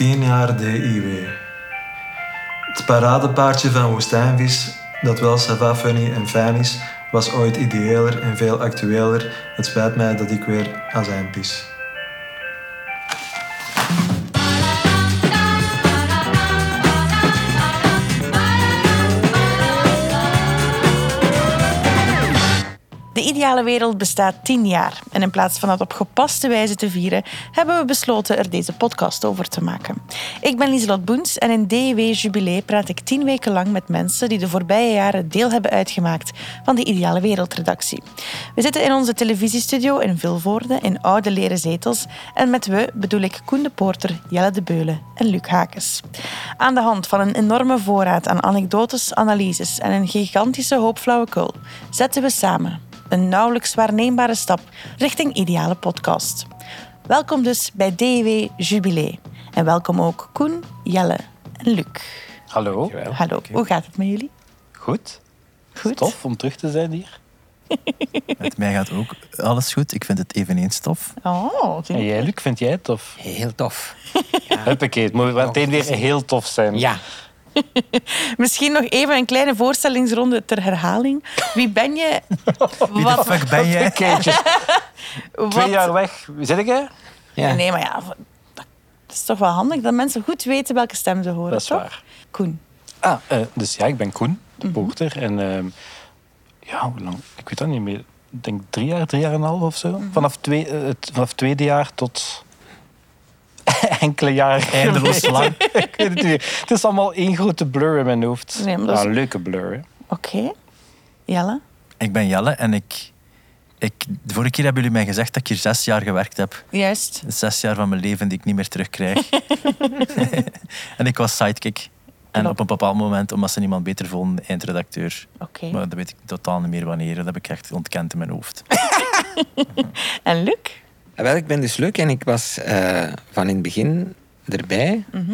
10 jaar DIW. Het paradepaardje van Woestijnvis, dat wel sava funny en fijn is, was ooit ideëler en veel actueler. Het spijt mij dat ik weer azijn pis. De ideale wereld bestaat tien jaar. En in plaats van dat op gepaste wijze te vieren, hebben we besloten er deze podcast over te maken. Ik ben Lieselot Boens en in DW Jubilee praat ik tien weken lang met mensen die de voorbije jaren deel hebben uitgemaakt van de Ideale Wereldredactie. We zitten in onze televisiestudio in Vilvoorde in oude leren zetels. En met we bedoel ik Koen de Poorter, Jelle de Beulen en Luc Hakes. Aan de hand van een enorme voorraad aan anekdotes, analyses en een gigantische hoop flauwekul zetten we samen een nauwelijks waarneembare stap richting ideale podcast. Welkom dus bij DW Jubilee. En welkom ook Koen, Jelle en Luc. Hallo. Hallo, hoe gaat het met jullie? Goed. Goed? Tof om terug te zijn hier. Met mij gaat ook alles goed. Ik vind het eveneens tof. Oh, En je. jij, Luc, vind jij het tof? Heel tof. Huppakee, het moet meteen weer heel tof zijn. Ja, Misschien nog even een kleine voorstellingsronde ter herhaling. Wie ben je? Wie de fuck ben Wat- twee jaar weg. Wie zit jij? ja. Nee, maar ja, dat is toch wel handig dat mensen goed weten welke stem ze horen, Dat is toch? waar. Koen. Ah, eh, dus ja, ik ben Koen, de Mhm. poorter. En ehm, ja, hoe lang? Ik weet dat niet meer. Ik denk drie jaar, drie jaar en een half of zo. Mhm. Vanaf, twee, eh, het, vanaf het tweede jaar tot enkele jaren. Eindeloos lang. ik weet het niet. Het is allemaal één grote blur in mijn hoofd. Nee, maar dat is- Ja, een leuke blur. hè. Oké. Jelle? Ik ben Jelle en ik, ik... De vorige keer hebben jullie mij gezegd dat ik hier zes jaar gewerkt heb. Juist. Zes jaar van mijn leven die ik niet meer terugkrijg. en ik was sidekick. En Klopt. op een bepaald moment, omdat ze niemand beter vonden, eindredacteur. Oké. Maar dat weet ik totaal niet meer wanneer. Dat heb ik echt ontkend in mijn hoofd. En Luc? Wel, ik ben dus leuk en ik was eh, van in het begin erbij. Mhm.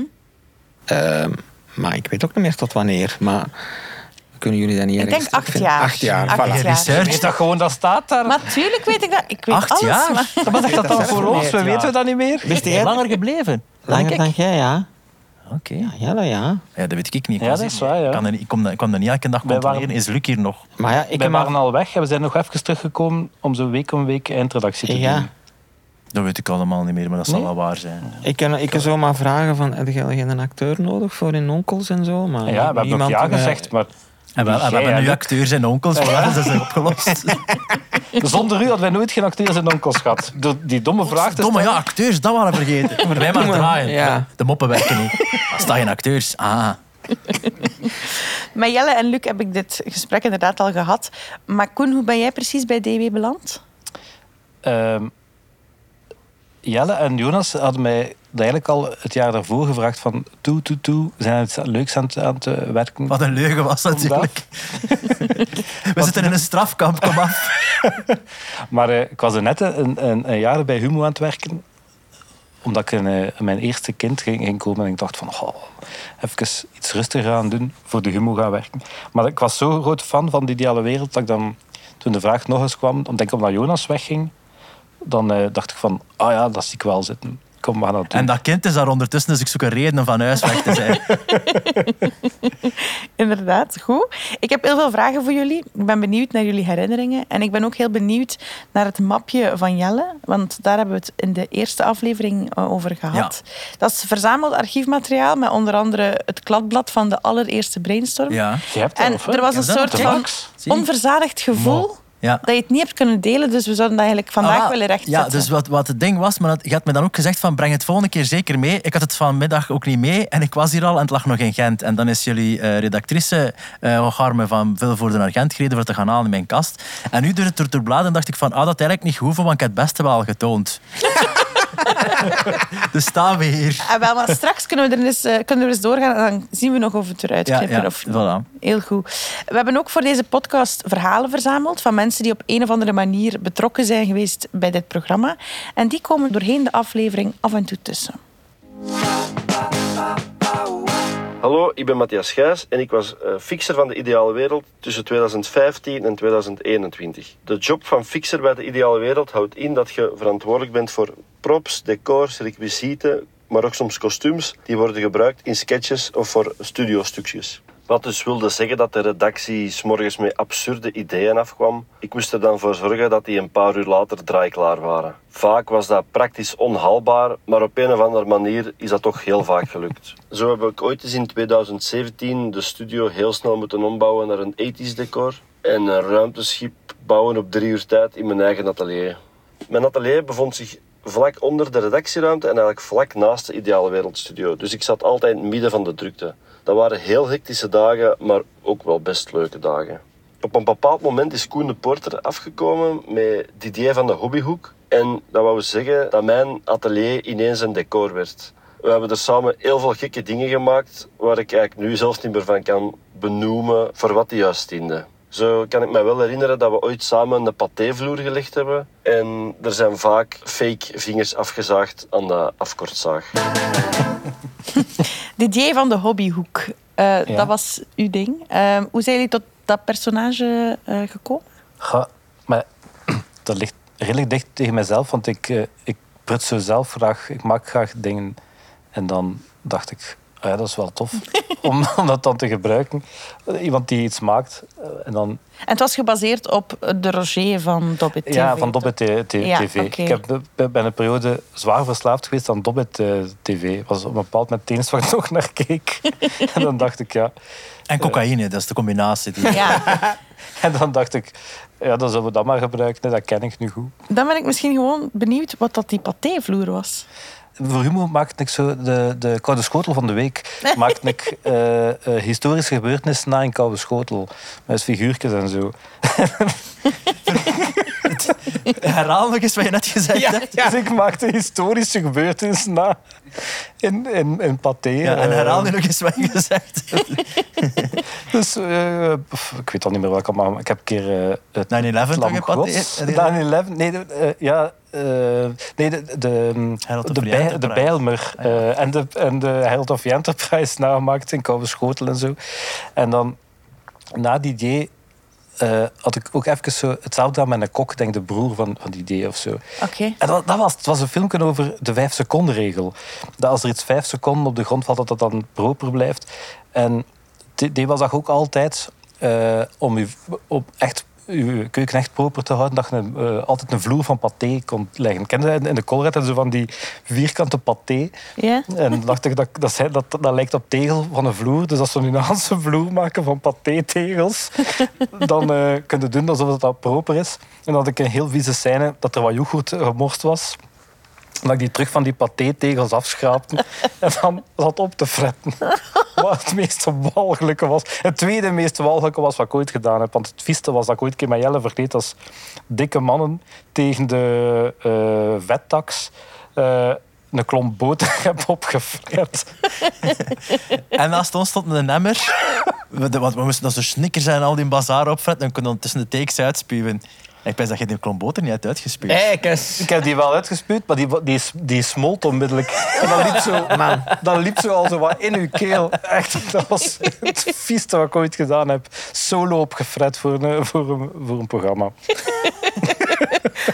Ehm, maar ik weet ook niet meer tot wanneer. Maar kunnen jullie dat niet Ik denk acht jaar. Acht jaar, Acht voilà. jaar. Research. Weet dat gewoon, dat staat daar. Maar tuurlijk weet ik dat. Ik weet Acht alles. jaar? Maar... Wat is dat dat dan voor ons? We Ja. weten dat niet meer. Jij Langer gebleven. Langer denk dan jij, ja. Oké. Ja, Jelle, ja. Ja, dat weet ik niet. Ik Ja, was dat is waar, ja. Ik, kan dat niet- ik, kom dat, ik kwam dat niet elke dag controleren. Is Luc hier nog? Maar ja, ik waren maar... al weg en we zijn nog even teruggekomen om zo week om week eindredactie te Ja. doen. Dat weet ik allemaal niet meer, maar dat zal Nee? wel waar zijn. Ik kan, ik kan zomaar vragen van, heb jij geen acteur nodig voor in onkels en zo? Maar ja, we hebben ook niemand, ja eh, gezegd, maar En we, en we Jij, hebben nu acteurs en onkels, voilà, dat is opgelost. zonder u hadden wij nooit geen acteurs en onkels gehad. Die domme vraag te Domme, ja, acteurs, dat waren we vergeten. Wij maar draaien. ja. De moppen werken niet. Als dat geen acteurs, ah. Met Jelle en Luc heb ik dit gesprek inderdaad al gehad. Maar Koen, hoe ben jij precies bij DW beland? Ehm, Jelle en Jonas hadden mij eigenlijk al het jaar daarvoor gevraagd van toe, toe, toe, zijn iets leuks aan het, aan het eh, werken? Wat een leugen was natuurlijk. We zitten in een strafkamp, kom af. Maar eh, ik was er net een, een, een jaar bij Humo aan het werken. Omdat ik een, eh, mijn eerste kind ging, ging komen. En ik dacht van, oh, even iets rustiger gaan doen. Voor de Humo gaan werken. Maar ik was zo groot fan van de ideale wereld. Dat ik dan, toen de vraag nog eens kwam. Omdat ik omdat Jonas wegging. Dan eh, dacht ik van, ah ja, dat zie ik wel zitten. Kom, dat doen. En dat kind is daar ondertussen, dus ik zoek een reden om van huis weg te zijn. Inderdaad, goed. Ik heb heel veel vragen voor jullie. Ik ben benieuwd naar jullie herinneringen. En ik ben ook heel benieuwd naar het mapje van Jelle. Want daar hebben we het in de eerste aflevering eh, over gehad. Dat is verzameld archiefmateriaal met onder andere het kladblad van de allereerste brainstorm. Ja. Je hebt En er was een Ja, soort van onverzadigd gevoel Ja. dat je het niet hebt kunnen delen. Dus we zouden dat eigenlijk vandaag Ah, willen rechtzetten. Ja, dus wat, wat het ding was, maar dat, je had me dan ook gezegd van breng het volgende keer zeker mee. Ik had het vanmiddag ook niet mee en ik was hier al en het lag nog in Gent. En dan is jullie eh, redactrice uh, Garme van Vilvoorde naar Gent gereden voor te gaan halen in mijn kast. En nu door het door te bladen dacht ik van, ah, dat eigenlijk niet hoeven, want ik heb het beste wel getoond. dus staan we hier. Ah, wel, maar straks kunnen we er eens, eh, kunnen we eens doorgaan en dan zien we nog of we het eruit Ja, knippen ja, of niet. voilà. Heel goed. We hebben ook voor deze podcast verhalen verzameld van mensen die op een of andere manier betrokken zijn geweest bij dit programma. En die komen doorheen de aflevering af en toe tussen. Hallo, ik ben Matthias Gijs en ik was eh, fixer van de Ideale Wereld tussen 2015 en 2021. De job van fixer bij de Ideale Wereld houdt in dat je verantwoordelijk bent voor props, decors, requisieten, maar ook soms kostuums die worden gebruikt in sketches of voor studiostukjes. Wat dus wilde zeggen dat de redactie morgens met absurde ideeën afkwam. Ik moest er dan voor zorgen dat die een paar uur later draaiklaar waren. Vaak was dat praktisch onhaalbaar, maar op een of andere manier is dat toch heel vaak gelukt. Zo heb ik ooit eens in 2017 de studio heel snel moeten ombouwen naar een 80s decor en een ruimteschip bouwen op drie uur tijd in mijn eigen atelier. Mijn atelier bevond zich vlak onder de redactieruimte en eigenlijk vlak naast de Ideale Wereldstudio. Dus ik zat altijd midden van de drukte. Dat waren heel hectische dagen, maar ook wel best leuke dagen. Op een bepaald moment is Koen de Porter afgekomen met Didier van de Hobbyhoek. En dat wou zeggen dat mijn atelier ineens een decor werd. We hebben er samen heel veel gekke dingen gemaakt, waar ik eigenlijk nu zelfs niet meer van kan benoemen voor wat die juist diende. Zo kan ik me wel herinneren dat we ooit samen een patévloer gelegd hebben. En er zijn vaak fake vingers afgezaagd aan de afkortzaag. Didier van de Hobbyhoek, eh, dat was uw ding. Eh, hoe zijn jullie tot dat personage eh, gekomen? Maar dat ligt redelijk dicht tegen mezelf, want ik, eh, ik pruts zo zelf graag, ik maak graag dingen. En dan dacht ik, ja, dat is wel tof om, om dat dan te gebruiken. Iemand die iets maakt. eh, En dan, En het was gebaseerd op de Roger van Dobbit TV. ja, van Dobbit Ja, TV. Ik heb, ben ben een periode zwaar verslaafd geweest aan Dobbit TV. was op een bepaald moment enige waar ik nog naar keek. en dan dacht ik, ja. En cocaïne, dat is de combinatie. Die... Ja, En dan dacht ik, ja, dan zullen we dat maar gebruiken. Dat ken ik nu goed. dan ben ik misschien gewoon benieuwd wat dat die patévloer was. Voor humor maakte ik zo de, de Koude Schotel van de week. Maakte ik eh, eh, historische gebeurtenissen na in Koude Schotel. Met figuurtjes en zo. Herhaal nog eens wat je net gezegd hebt. Dus ik maakte historische gebeurtenissen na in, in, in paté. Ja, en eh. herhaal nu nog eens wat je gezegd. Dus eh, ik weet al niet meer welke, maar ik heb een keer eh, het 9-11 toch in paté? Gods. Heb je- 9-11, nee, de, ja, nee, de, de, of de, bij, de. Bijlmer eh, en, de, en de Herald of the Enterprise nagemaakt in Koude Schotel en zo. En dan na die eh, had ik ook even zo hetzelfde aan met een kok, denk de broer van, van die idee of zo. Oké. En dat, dat was, het was een filmpje over de vijf seconden regel. Dat als er iets vijf seconden op de grond valt, dat dat dan proper blijft. En die, die was dat ook altijd eh, om je op echt je keuken echt proper te houden, dat je een, eh, altijd een vloer van paté kon leggen. Ken je dat? in de Colruyt hebben ze van die vierkante paté. Ja? En dacht ik, dat, dat, dat, dat lijkt op tegel van een vloer. Dus als we nu een Hanse vloer maken van paté-tegels, dan eh kun je doen alsof het dat proper is. En dan had ik een heel vieze scène dat er wat yoghurt gemorst was. Dat ik die terug van die paté-tegels afschraapte en dan zat op te fretten. Wat het meest walgelijke was. Het tweede meest walgelijke was wat ik ooit gedaan heb. Want het vieste was dat ik ooit een keer met Jelle verkleed als dikke mannen tegen de eh vettax eh, een klomp boter heb opgefret. En naast ons stond een emmer. We, de- want we moesten dan zo snickers en al die bazaar opfretten. En konden dan tussen de takes uitspuwen. Ik wist dat je die klomp boter niet hebt eens. Ik heb die wel uitgespuwd, maar die, die, die smolt onmiddellijk. En dat liep zo, Man. dat liep zo al zo wat in uw keel. Echt, dat was het vieste wat ik ooit gedaan heb. Solo opgefret voor een, voor een, voor een programma.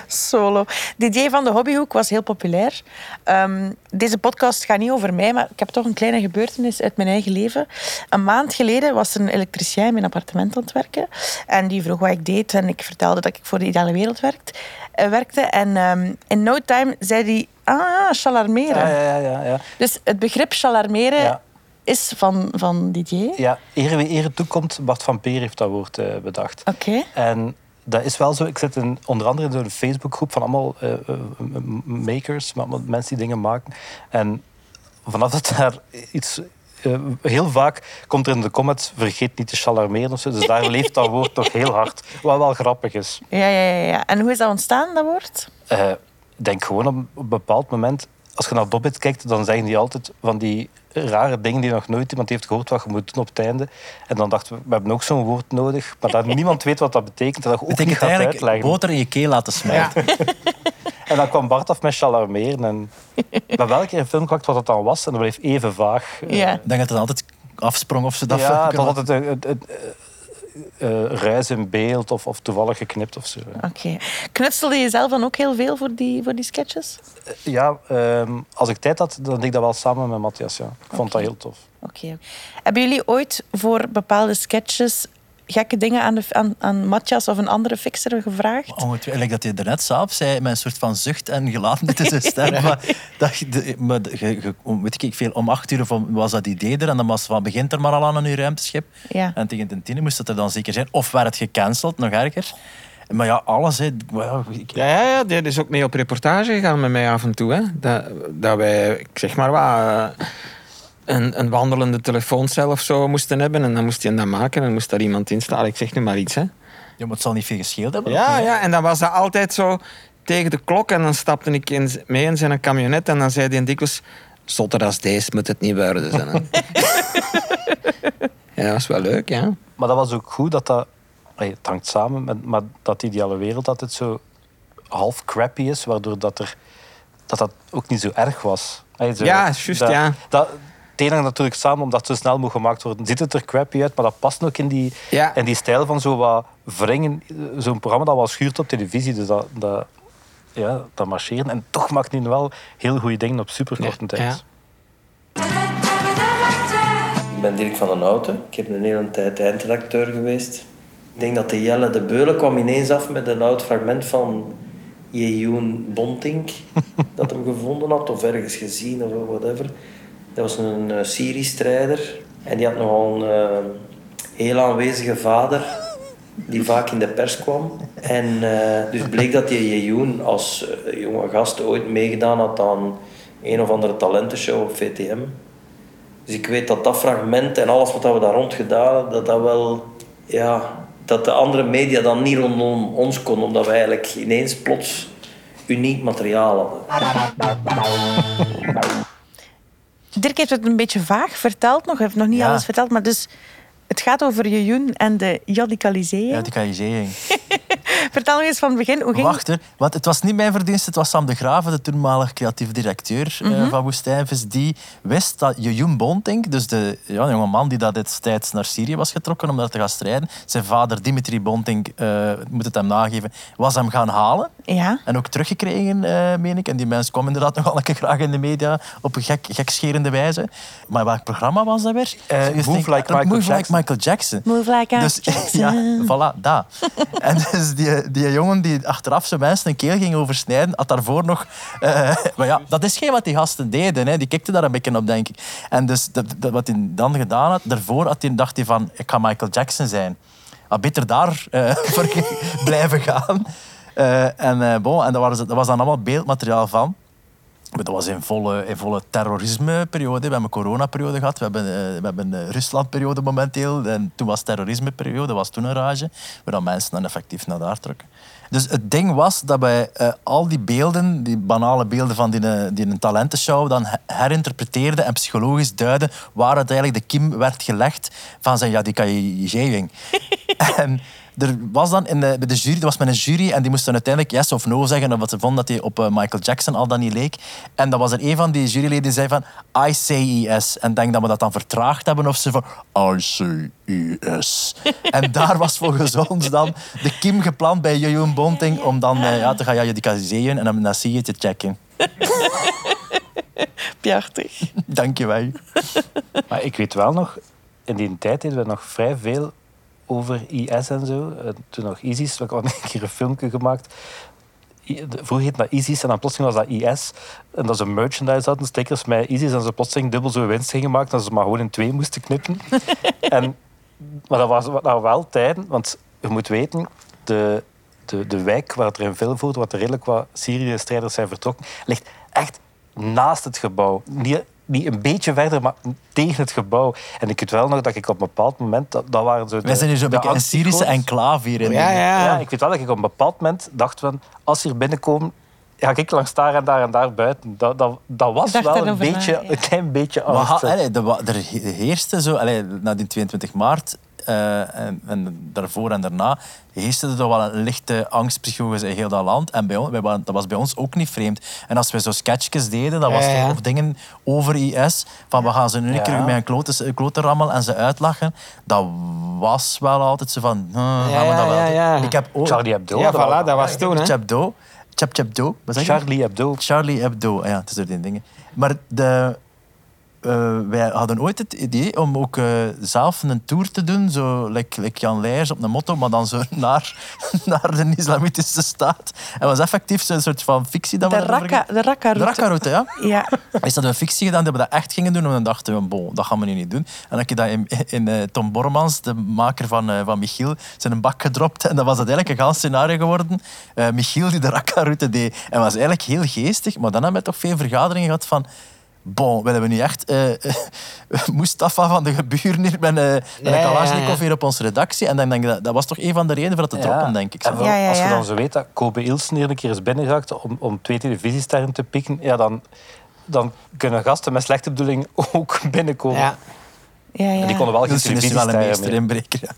Solo. DJ van de Hobbyhoek was heel populair. Ehm, deze podcast gaat niet over mij, maar ik heb toch een kleine gebeurtenis uit mijn eigen leven. Een maand geleden was er een elektricien in mijn appartement aan het werken. En die vroeg wat ik deed. En ik vertelde dat ik voor de Ideale Wereld werkt, eh, werkte. En ehm, in no time zei hij... Ah, chalarmeren. Ja, ja, ja. ja. Dus het begrip chalarmeren Ja. is van, van DJ. ja ere wie ere toekomt, Bart van Peer heeft dat woord eh, bedacht. Oké. En dat is wel zo. Ik zit in, onder andere in een Facebookgroep van allemaal eh, eh, makers, maar mensen die dingen maken. En vanaf dat daar iets... eh, heel vaak komt er in de comments, vergeet niet te chalarmeren of zo. Dus daar leeft dat woord toch heel hard. Wat wel grappig is. Ja, ja, ja, ja. En hoe is dat ontstaan, dat woord? Ik denk gewoon op een bepaald moment... Als je naar Dobbit kijkt, dan zeggen die altijd van die rare dingen die nog nooit iemand heeft gehoord wat je moet doen op het einde. En dan dachten we, we hebben ook zo'n woord nodig. Maar dat niemand weet wat dat betekent. En dat je ook Het niet gaat eigenlijk uitleggen. boter in je keel laten smijten. En dan kwam Bart af met chalarmeren. En we hebben wel een keer een film gemaakt wat dat dan was. En dat bleef even vaag. Eh, Ja. Ik denk dat het altijd afsprong of ze dat ja, het, had een- eh ruis in beeld of, of toevallig geknipt of zo. Oké. Knutselde je zelf dan ook heel veel voor die, voor die sketches? Ja, ehm, als ik tijd had, dan deed ik dat wel samen met Matthias. Ja. Ik vond dat heel tof. Oké. Hebben jullie ooit voor bepaalde sketches gekke dingen aan, de, aan, aan Matthias of een andere fixer gevraagd? Ongetwijfeld, dat je er net zelf zei, met een soort van zucht en gelatenheid in zijn stem. maar dat je, de- maar de- weet ik veel, om acht uur was dat idee er en dan was van begint er maar al aan een uur ruimteschip. Ja. En tegen ten tiende moest het er dan zeker zijn. Of werd het gecanceld, nog erger. Maar ja, alles. Hè. Ja, Ja, ja, die is ook mee op reportage gegaan met mij af en toe. Hè. Dat, dat wij, ik zeg maar wat, eh, een, een wandelende telefooncel of zo moesten hebben. En dan moest hij dat maken en dan moest daar iemand in staan. Ik zeg nu maar iets. Hè. ja, maar het zal niet veel gescheeld hebben. Ja, ja, en dan was dat altijd zo tegen de klok. En dan stapte ik in, mee in zijn camionet en dan zei hij dikwijls... Zotter als deze moet het niet worden. Zijn, hè." ja, dat was wel leuk, ja. Maar dat was ook goed dat dat... Het hangt samen met maar dat die ideale wereld altijd zo half crappy is, waardoor dat er, dat, dat ook niet zo erg was. Zo- Ja, juist, dat, ja. Dat, hangt natuurlijk samen omdat het zo snel moet gemaakt worden. Ziet het er crappy uit, maar dat past ook in die, Ja. in die stijl van zo wat wringen. Zo'n programma dat wel schuurt op televisie, dus dat, dat, ja, dat marcheren. En toch maakt hij wel heel goede dingen op superkorte Ja, tijd. ja. Ik ben Dirk van den Houten. Ik heb een hele tijd eindredacteur geweest. Ik denk dat de Jelle de Beulen kwam ineens af met een oud fragment van Jejoen Bontink. dat hem gevonden had of ergens gezien of whatever. Dat was een uh, Syrië-strijder. En die had nogal een eh, heel aanwezige vader die vaak in de pers kwam. En eh, dus bleek dat die Jejoen als eh, jonge gast ooit meegedaan had aan een of andere talentenshow op VTM. Dus ik weet dat dat fragment en alles wat we daar rond gedaan hebben, dat dat wel, ja, dat de andere media dan niet rondom ons kon, omdat we eigenlijk ineens plots uniek materiaal hadden. Dirk heeft het een beetje vaag verteld nog. Hij heeft nog niet Ja. alles verteld, maar dus... Het gaat over Jejoen en de radicalisering. Radicalisering. Vertel nog eens van het begin. Hoe ging Wacht, hè. want het was niet mijn verdienste. Het was Sam de Graven, de toenmalig creatief directeur eh, Mhm. van Woestijnvis, die wist dat Jejoen Bontink, dus de ja, jonge man die dat destijds naar Syrië was getrokken om daar te gaan strijden, zijn vader Dimitri Bontink, eh moet het hem nageven, was hem gaan halen. Ja. En ook teruggekregen, eh meen ik. En die mens kwam inderdaad nogal een keer graag in de media op een gek, gekscherende wijze. Maar welk programma was dat weer? Move Like Michael Move Like Jackson. Michael Jackson. Move like Dus, Jackson. ja, voilà, dat. en dus die, die jongen die achteraf zijn mensen een keel ging oversnijden, had daarvoor nog... eh, maar ja, dat is geen wat die gasten deden. Hè. Die kikten daar een beetje op, denk ik. En dus wat hij dan gedaan had, daarvoor had hij, dacht hij van, ik ga Michael Jackson zijn. Had beter daar voor blijven gaan. Eh, en, bon, en daar was dan allemaal beeldmateriaal van. Dat was in volle, in volle terrorismeperiode. We hebben een coronaperiode gehad. We hebben, eh, we hebben een Ruslandperiode momenteel. En toen was terrorismeperiode, was toen een rage. Waar dan mensen dan effectief naar daar trokken. Dus het ding was dat wij eh, al die beelden, die banale beelden van die, eh, die een talentenshow, dan he- herinterpreteerden en psychologisch duiden waar eigenlijk de kiem werd gelegd van zijn radicalisering. en er was dan in de, bij de jury, er was met een jury en die moesten uiteindelijk yes of no zeggen of wat ze vonden dat hij op eh, Michael Jackson al dan niet leek. En dan was er een van die juryleden die zei van I say yes. En ik denk dat we dat dan vertraagd hebben of ze van I say yes. en daar was volgens ons dan de kiem gepland bij Jeroen Bonting om dan eh, ja, te gaan radicaliseren en dan naar je te checken. Prachtig. Dank je wel. Maar ik weet wel nog, in die tijd deden we nog vrij veel over IS en zo. Eh, Toen nog ISIS, we hadden een keer een filmpje gemaakt. Vroeger heette dat ISIS en dan plotseling was dat IS. En dat ze merchandise hadden, stickers met ISIS. En ze plotseling dubbel zo winst gingen maken dat ze maar gewoon in twee moesten knippen. en, maar dat was waren wel tijden, want je moet weten, de, de, de wijk waar het er in Vilvoorde, waar er redelijk wat Syrië-strijders zijn vertrokken, ligt echt naast het gebouw. Niet, niet een beetje verder, maar tegen het gebouw. En ik weet wel nog dat ik op een bepaald moment... Dat, dat waren zo de, Wij zijn hier zo'n beetje een Syrische enclave hier in. Ja, ja. Ja, ik weet wel dat ik op een bepaald moment dacht van... Als ze hier binnenkomen, ga ik langs daar en daar en daar buiten. Dat, dat, dat was wel een, na, beetje, ja. een klein beetje Maar angst. ha- allee, de, er he- heerste zo, allee, na die 22 maart eh, en, en daarvoor en daarna, heerste er toch wel een lichte angstpsychose in heel dat land. En bij ons, wij waren, dat was bij ons ook niet vreemd. En als we zo sketchjes deden, dat was Ja, ja. of dingen over IS, van we gaan ze nu een Ja. keer met een klote, klote rammel en ze uitlachen, dat was wel altijd zo van, hm, gaan we ja, dat wel ja, ja. Ik heb ook... Charlie Hebdo. Ja, voilà, dat was toen, hè. Chap je? Charlie Hebdo. Charlie Hebdo, ja, het is door die dingen. Maar de, eh, wij hadden ooit het idee om ook eh, zelf een tour te doen, zo like, like Jan Leijers op een motto, maar dan zo naar, naar de islamitische staat. En was effectief zo'n soort van fictie dat De we gingen- de Raqqa-route. De Raqqa-route, ja. Ja, Is dat een fictie gedaan dat we dat echt gingen doen? En dan dachten we, bon, dat gaan we nu niet doen. En dan heb je dat in, in eh, Tom Bormans, de maker van, van Michiel, zijn een bak gedropt. En dat was uiteindelijk een gaal scenario geworden. Michiel die de Raqqa-route deed. En was eigenlijk heel geestig. Maar dan hebben we toch veel vergaderingen gehad van... Bon, willen we nu echt eh, Mustafa van de geburen hier met, eh met Ja, een Kalashnikov hier op onze redactie? En dan denk ik, dat, dat was toch een van de redenen voor dat te droppen, denk ik. Zo. En wel, Ja, ja, Als je dan zo weet dat Kobe Ilsen hier een keer is binnengeraakt om, om twee televisiesterren te pikken, ja, dan, dan kunnen gasten met slechte bedoeling ook binnenkomen. Ja. ja, ja. En die konden wel geen Wilson is wel een televisiesterren meester meer. inbreker.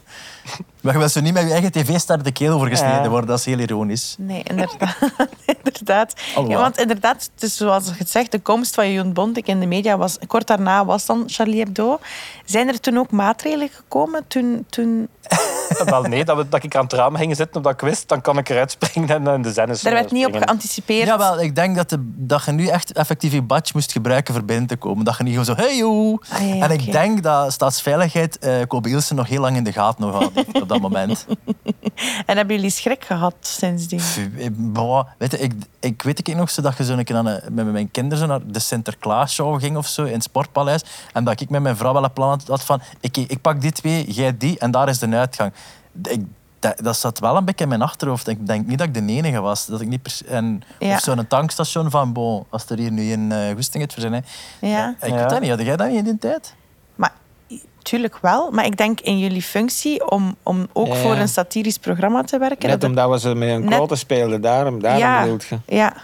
Maar je wil zo niet met je eigen tv-ster de keel overgesneden Ja. worden. Dat is heel ironisch. Nee, inderdaad. inderdaad. Allemaal. Ja, want inderdaad, het is zoals je het zegt, de komst van Jeroen Bontek in de media was... Kort daarna was dan Charlie Hebdo. Zijn er toen ook maatregelen gekomen? Toen, toen... Wel nee, dat, we, dat ik aan het raam ging zitten omdat ik wist, dan kan ik eruit springen en eh, de zennis Daar werd niet op geanticipeerd. Jawel, ik denk dat, de, dat je nu echt effectief je badge moest gebruiken voor binnen te komen. Dat je niet gewoon zo, hey joe. Ah, ja, en ik denk dat Staatsveiligheid eh Kobe Ilsen nog heel lang in de gaten nog had op dat moment. En hebben jullie schrik gehad sindsdien? Pff, eh, boah, weet je, ik, ik weet ik nog zo dat je zo een keer aan met mijn kinderen zo naar de Sinterklaasshow ging of zo in het Sportpaleis. En dat ik met mijn vrouw wel een plan had van, ik, ik pak die twee, jij die en daar is de uitgang. Ik, dat, dat zat wel een beetje in mijn achterhoofd. Ik denk niet dat ik de enige was. Dat ik niet pers- en, Ja. Of zo'n tankstation van, bon, als er hier nu een uh, goesting heeft voor zijn. hè. Ja. Ik Ja. weet dat niet. Had jij dat niet in die tijd? Maar tuurlijk wel. Maar ik denk in jullie functie om, om ook Ja, ja. voor een satirisch programma te werken. Net dat- omdat we ze met een Net- klote speelden, daarom, daarom ja, je. ja,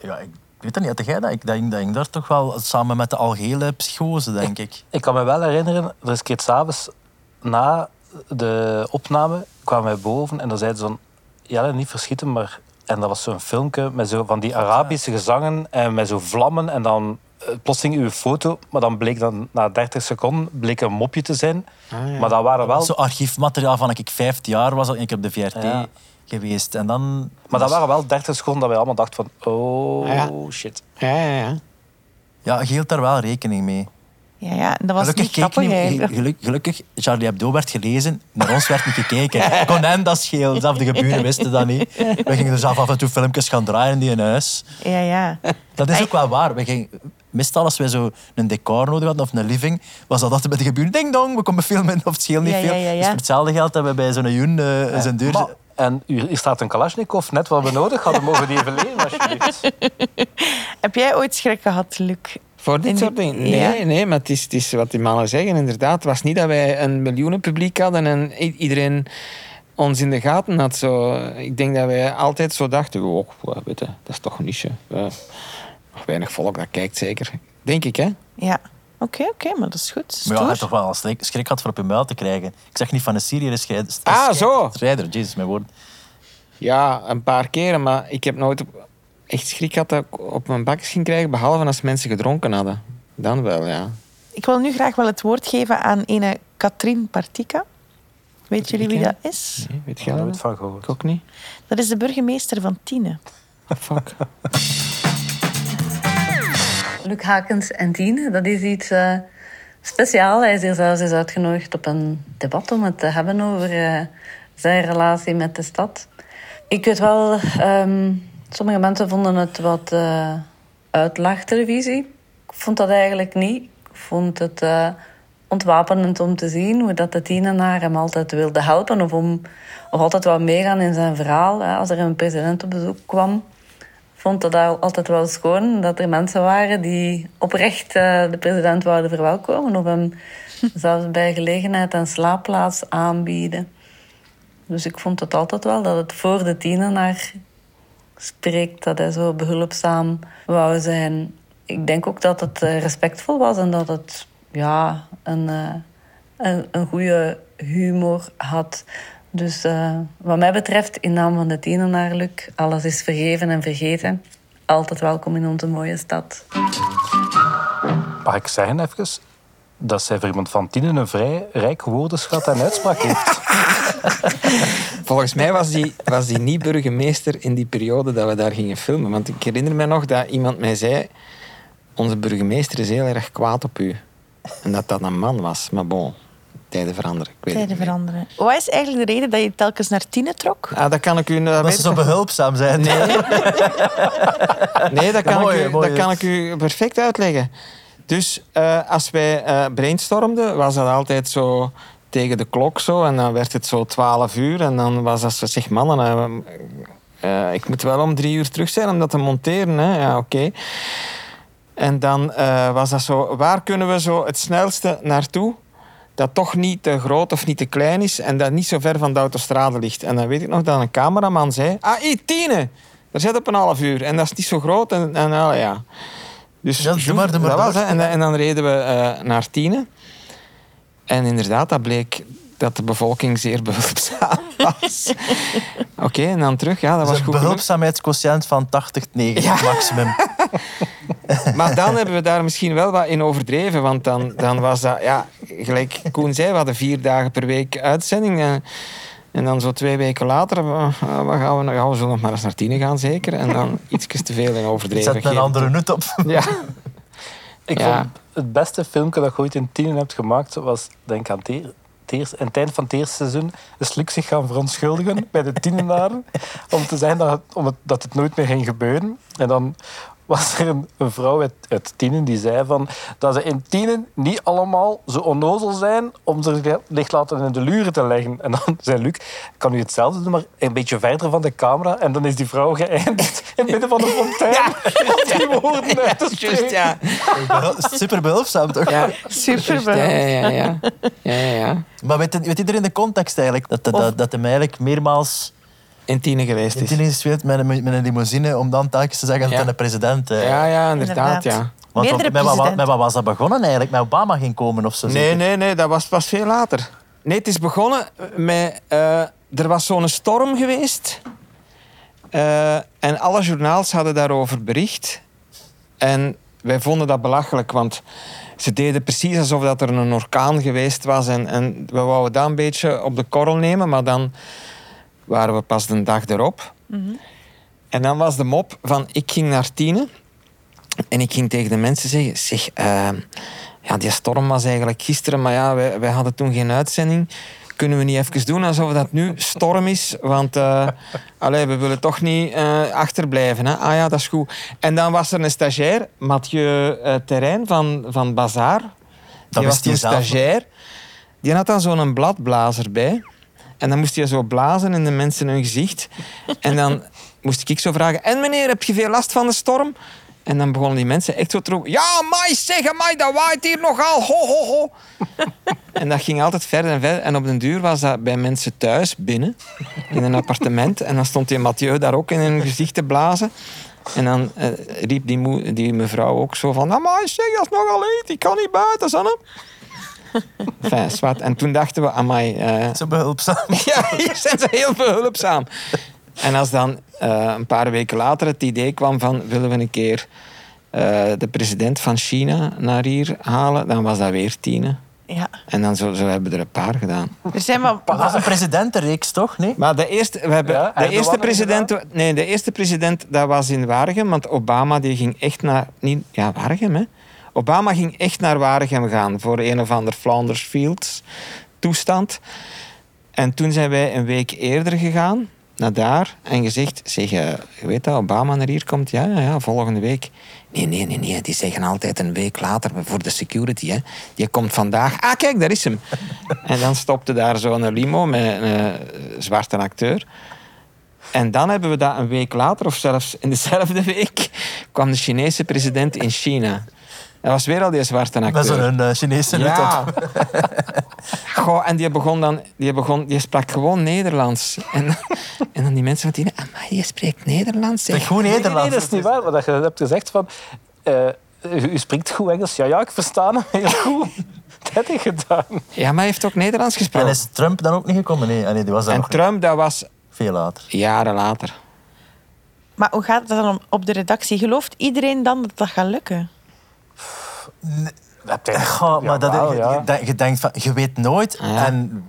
Ja, ik weet dat niet. Had jij dat? Ik denk, denk daar toch wel samen met de algehele psychose, denk ik. Ik kan me wel herinneren, er is een keer s'avonds na de opname kwamen wij boven en dan zeiden ze van, ja, niet verschieten, maar... En dat was zo'n filmpje met zo van die Arabische gezangen en met zo vlammen en dan eh, plotseling uw foto, maar dan bleek dan na 30 seconden bleek een mopje te zijn. Ah, ja. Maar dat waren wel... Zo archiefmateriaal van ik 15 jaar was, ik op de VRT Ja. geweest. En dan... Maar dat waren wel 30 seconden dat wij allemaal dachten van, oh Ja. shit. Ja, ja, ja. Ja, je hield daar wel rekening mee. Ja, ja. Dat was gelukkig, niet grappig geluk- gelukkig, Charlie Hebdo werd gelezen, naar ons werd niet gekeken. Kon hen dat schelen, zelfs de geburen wisten dat niet. We gingen dus af en toe filmpjes gaan draaien in die huis. Ja, ja. Dat is ook wel waar. We gingen, meestal als wij zo een decor nodig hadden of een living, was dat altijd bij de geburen. Ding dong, we komen filmen of het scheelt niet Ja, veel. ja, ja, ja. Dus voor hetzelfde geld hebben we bij zo'n joen eh, zijn deur... Maar- en hier hier staat een Kalashnikov, net wat we nodig hadden. Mogen die even lenen, alsjeblieft? Heb jij ooit schrik gehad, Luc? Voor dit soort dingen? Nee, ja. nee, maar het is, het is wat die mannen zeggen, inderdaad. Het was niet dat wij een miljoenenpubliek hadden en iedereen ons in de gaten had. Zo, ik denk dat wij altijd zo dachten, oh, weet je, dat is toch een niche. Ja, nog weinig volk, dat kijkt zeker. Denk ik, hè? Ja. Oké, oké, maar dat is goed. Maar je Stoer. toch wel een schrik, schrik gehad voor op je muil te krijgen. Ik zeg niet van een Syriër scheid- Ah, zo. strijder, jezus, mijn woord. Ja, een paar keren, maar ik heb nooit op- echt schrik gehad dat ik op mijn bakjes ging krijgen, behalve als mensen gedronken hadden. Dan wel, ja. Ik wil nu graag wel het woord geven aan ene Katrien Partika. Weet jullie wie dat is? Nee, weet jij heb er dat? nooit van gehoord. Ik ook niet. Dat is de burgemeester van Tiene. Fuck. Luc Hakens en Tien, dat is iets eh speciaals. Hij is hier zelfs eens uitgenodigd op een debat om het te hebben over eh, zijn relatie met de stad. Ik weet wel, ehm, sommige mensen vonden het wat eh uitlachtelevisie. Ik vond dat eigenlijk niet. Ik vond het eh, ontwapenend om te zien hoe dat de tienenaar hem altijd wilde helpen of, om, of altijd wat meegaan in zijn verhaal. Hè. Als er een president op bezoek kwam, vond dat al- altijd wel schoon dat er mensen waren die oprecht eh, de president wouden verwelkomen of hem zelfs bij gelegenheid een slaapplaats aanbieden. Dus ik vond het altijd wel dat het voor de tienenaar spreekt, dat hij zo behulpzaam wou zijn. Ik denk ook dat het eh, respectvol was en dat het ja, een, eh, een, een goede humor had. Dus eh, wat mij betreft, in naam van de tienenaar, Luc, alles is vergeven en vergeten. Altijd welkom in onze mooie stad. Mag ik zeggen even dat zij voor iemand van Tienen een vrij rijk woordenschat en uitspraak heeft? Volgens mij was die, was die niet burgemeester in die periode dat we daar gingen filmen. Want ik herinner me nog dat iemand mij zei... Onze burgemeester is heel erg kwaad op u. En dat dat een man was. Maar bon, tijden veranderen. Ik weet Tijden veranderen. Wat is eigenlijk de reden dat je telkens naar Tine trok? Ah, dat kan ik u... Dat Dat ze zo behulpzaam zijn. Nee, nee dat, kan Mooi, ik u, mooi. dat kan ik u perfect uitleggen. Dus eh, als wij eh brainstormden, was dat altijd zo tegen de klok zo. En dan werd het zo 12 uur. En dan was dat zo, zeg mannen, eh, ik moet wel om drie uur terug zijn om dat te monteren. Hè? Ja, oké. En dan was dat zo, waar kunnen we zo het snelste naartoe? Dat toch niet te groot of niet te klein is en dat niet zo ver van de autostrade ligt. En dan weet ik nog dat een cameraman zei: Ah, hé, Tine, daar zit op een half uur. En dat is niet zo groot. En, en ja. Dus Ja, maar, doe maar dat was, en, dan- en dan reden we eh, naar Tiene. En inderdaad, dat bleek dat de bevolking zeer behulpzaam was. Oké, en dan terug. Ja, dat Dat was goed behulpzaamheidsquotient van 80, 90 maximum. Maar dan hebben we daar misschien wel wat in overdreven. Want dan, dan was dat, ja, gelijk Koen zei, we hadden vier dagen per week uitzending. En, en dan zo twee weken later, eh, wat gaan we, nou, ja, we zullen nog maar eens naar tien gaan zeker. En dan iets te veel in overdreven. Zet een andere nut op. Ja. Ik Ja. vond het beste filmpje dat je ooit in Tienen hebt gemaakt, was denk aan het, eer- het eind van het eerste seizoen, is Luc zich gaan verontschuldigen bij de Tienenaren. Om te zeggen dat het, om het, dat het nooit meer ging gebeuren. En dan was er een, een vrouw uit, uit Tienen die zei van, dat ze in Tienen niet allemaal zo onnozel zijn om zich licht laten in de luren te leggen. En dan zei Luc, kan u hetzelfde doen, maar een beetje verder van de camera. En dan is die vrouw geëindigd in het midden van de fontein. Om die woorden uit te Juist, spreken. ja. Super behulpzaam, toch? ja. Super Ja, ja, ja, ja. ja, ja, ja. Maar weet, weet iedereen de context eigenlijk? Dat, dat, Of- dat, dat hem eigenlijk meermaals In Tiene geweest in is. Tiene gespeeld met een, met een limousine om dan telkens te zeggen dat Ja. hij de president... eh, Ja, ja, inderdaad, Inderdaad. ja. want met, wat, presidenten. met wat was dat begonnen eigenlijk? Met Obama ging komen of zo? Nee, zeker? nee, nee, dat was pas veel later. Nee, het is begonnen met... eh, er was zo'n storm geweest. Eh, en alle journaals hadden daarover bericht. En wij vonden dat belachelijk, want ze deden precies alsof dat er een orkaan geweest was. En, en we wouden dat een beetje op de korrel nemen, maar dan waren we pas de dag erop. En dan was de mop van, ik ging naar Tiene. En ik ging tegen de mensen zeggen, zeg, eh, ja, die storm was eigenlijk gisteren, maar ja, wij, wij hadden toen geen uitzending. Kunnen we niet even doen alsof dat nu storm is? Want allee, we willen toch niet eh, achterblijven. Hè? Ah ja, dat is goed. En dan was er een stagiair, Mathieu eh, Terrein van, van Bazaar. Die wist was nog. stagiair. Die had dan zo'n bladblazer bij. En dan moest hij zo blazen in de mensen hun gezicht. En dan moest ik zo vragen... En meneer, heb je veel last van de storm? En dan begonnen die mensen echt zo te roepen... Ja, mij, zeg mij, dat waait hier nogal. Ho, ho, ho. En dat ging altijd verder en verder. En op den duur was dat bij mensen thuis, binnen, in een appartement. En dan stond die Mathieu daar ook in hun gezicht te blazen. En dan eh, riep die, die mevrouw ook zo van... Amai, zeg, dat is nogal heet. Ik kan niet buiten, Sanne. Enfin, zwart. En toen dachten we, amai... eh, Zo behulpzaam. ja, hier zijn ze heel behulpzaam. En als dan eh, een paar weken later het idee kwam van... willen we een keer eh, de president van China naar hier halen... dan was dat weer Tine. Ja. En dan zo, zo hebben we er een paar gedaan. Er zijn wel... Dat was een presidentenreeks, toch? Nee? Maar de eerste, we hebben, Ja, de eerste president, nee, de eerste president dat was in Waregem, want Obama die ging echt naar, niet, ja, Waregem, hè? Obama ging echt naar Waregem gaan voor een of ander Flanders Fields toestand. En toen zijn wij een week eerder gegaan naar daar en gezegd, zeg, eh, je weet dat Obama naar hier komt? Ja, ja, volgende week. Nee, nee, nee, nee, die zeggen altijd een week later voor de security. Hè. Die komt vandaag. Ah, kijk, daar is hem. en dan stopte daar zo'n limo met een eh, zwarte acteur. En dan hebben we dat een week later, of zelfs in dezelfde week, kwam de Chinese president in China. Dat was weer al die zwarte acteur. Met zo'n eh, Chinese nut ja. op. Goh, en die begon dan, die, begon, die sprak gewoon Nederlands. En, en dan die mensen van die, maar je spreekt Nederlands. Zeg goed Nederlands. Nee, dat is niet waar. Maar dat je hebt gezegd van... eh, u, u spreekt goed Engels. Ja, ja, ik versta hem heel goed. Dat heb ik gedaan. Ja, maar hij heeft ook Nederlands En gesproken. is Trump dan ook niet gekomen? Nee, nee die was daar En Trump, dat was veel later. jaren later. Maar hoe gaat het dan om- op de redactie? Gelooft iedereen dan dat dat gaat lukken? Goh, maar dat, Jawel, je, ja. je, denk- je denkt van, je weet nooit. Ja. En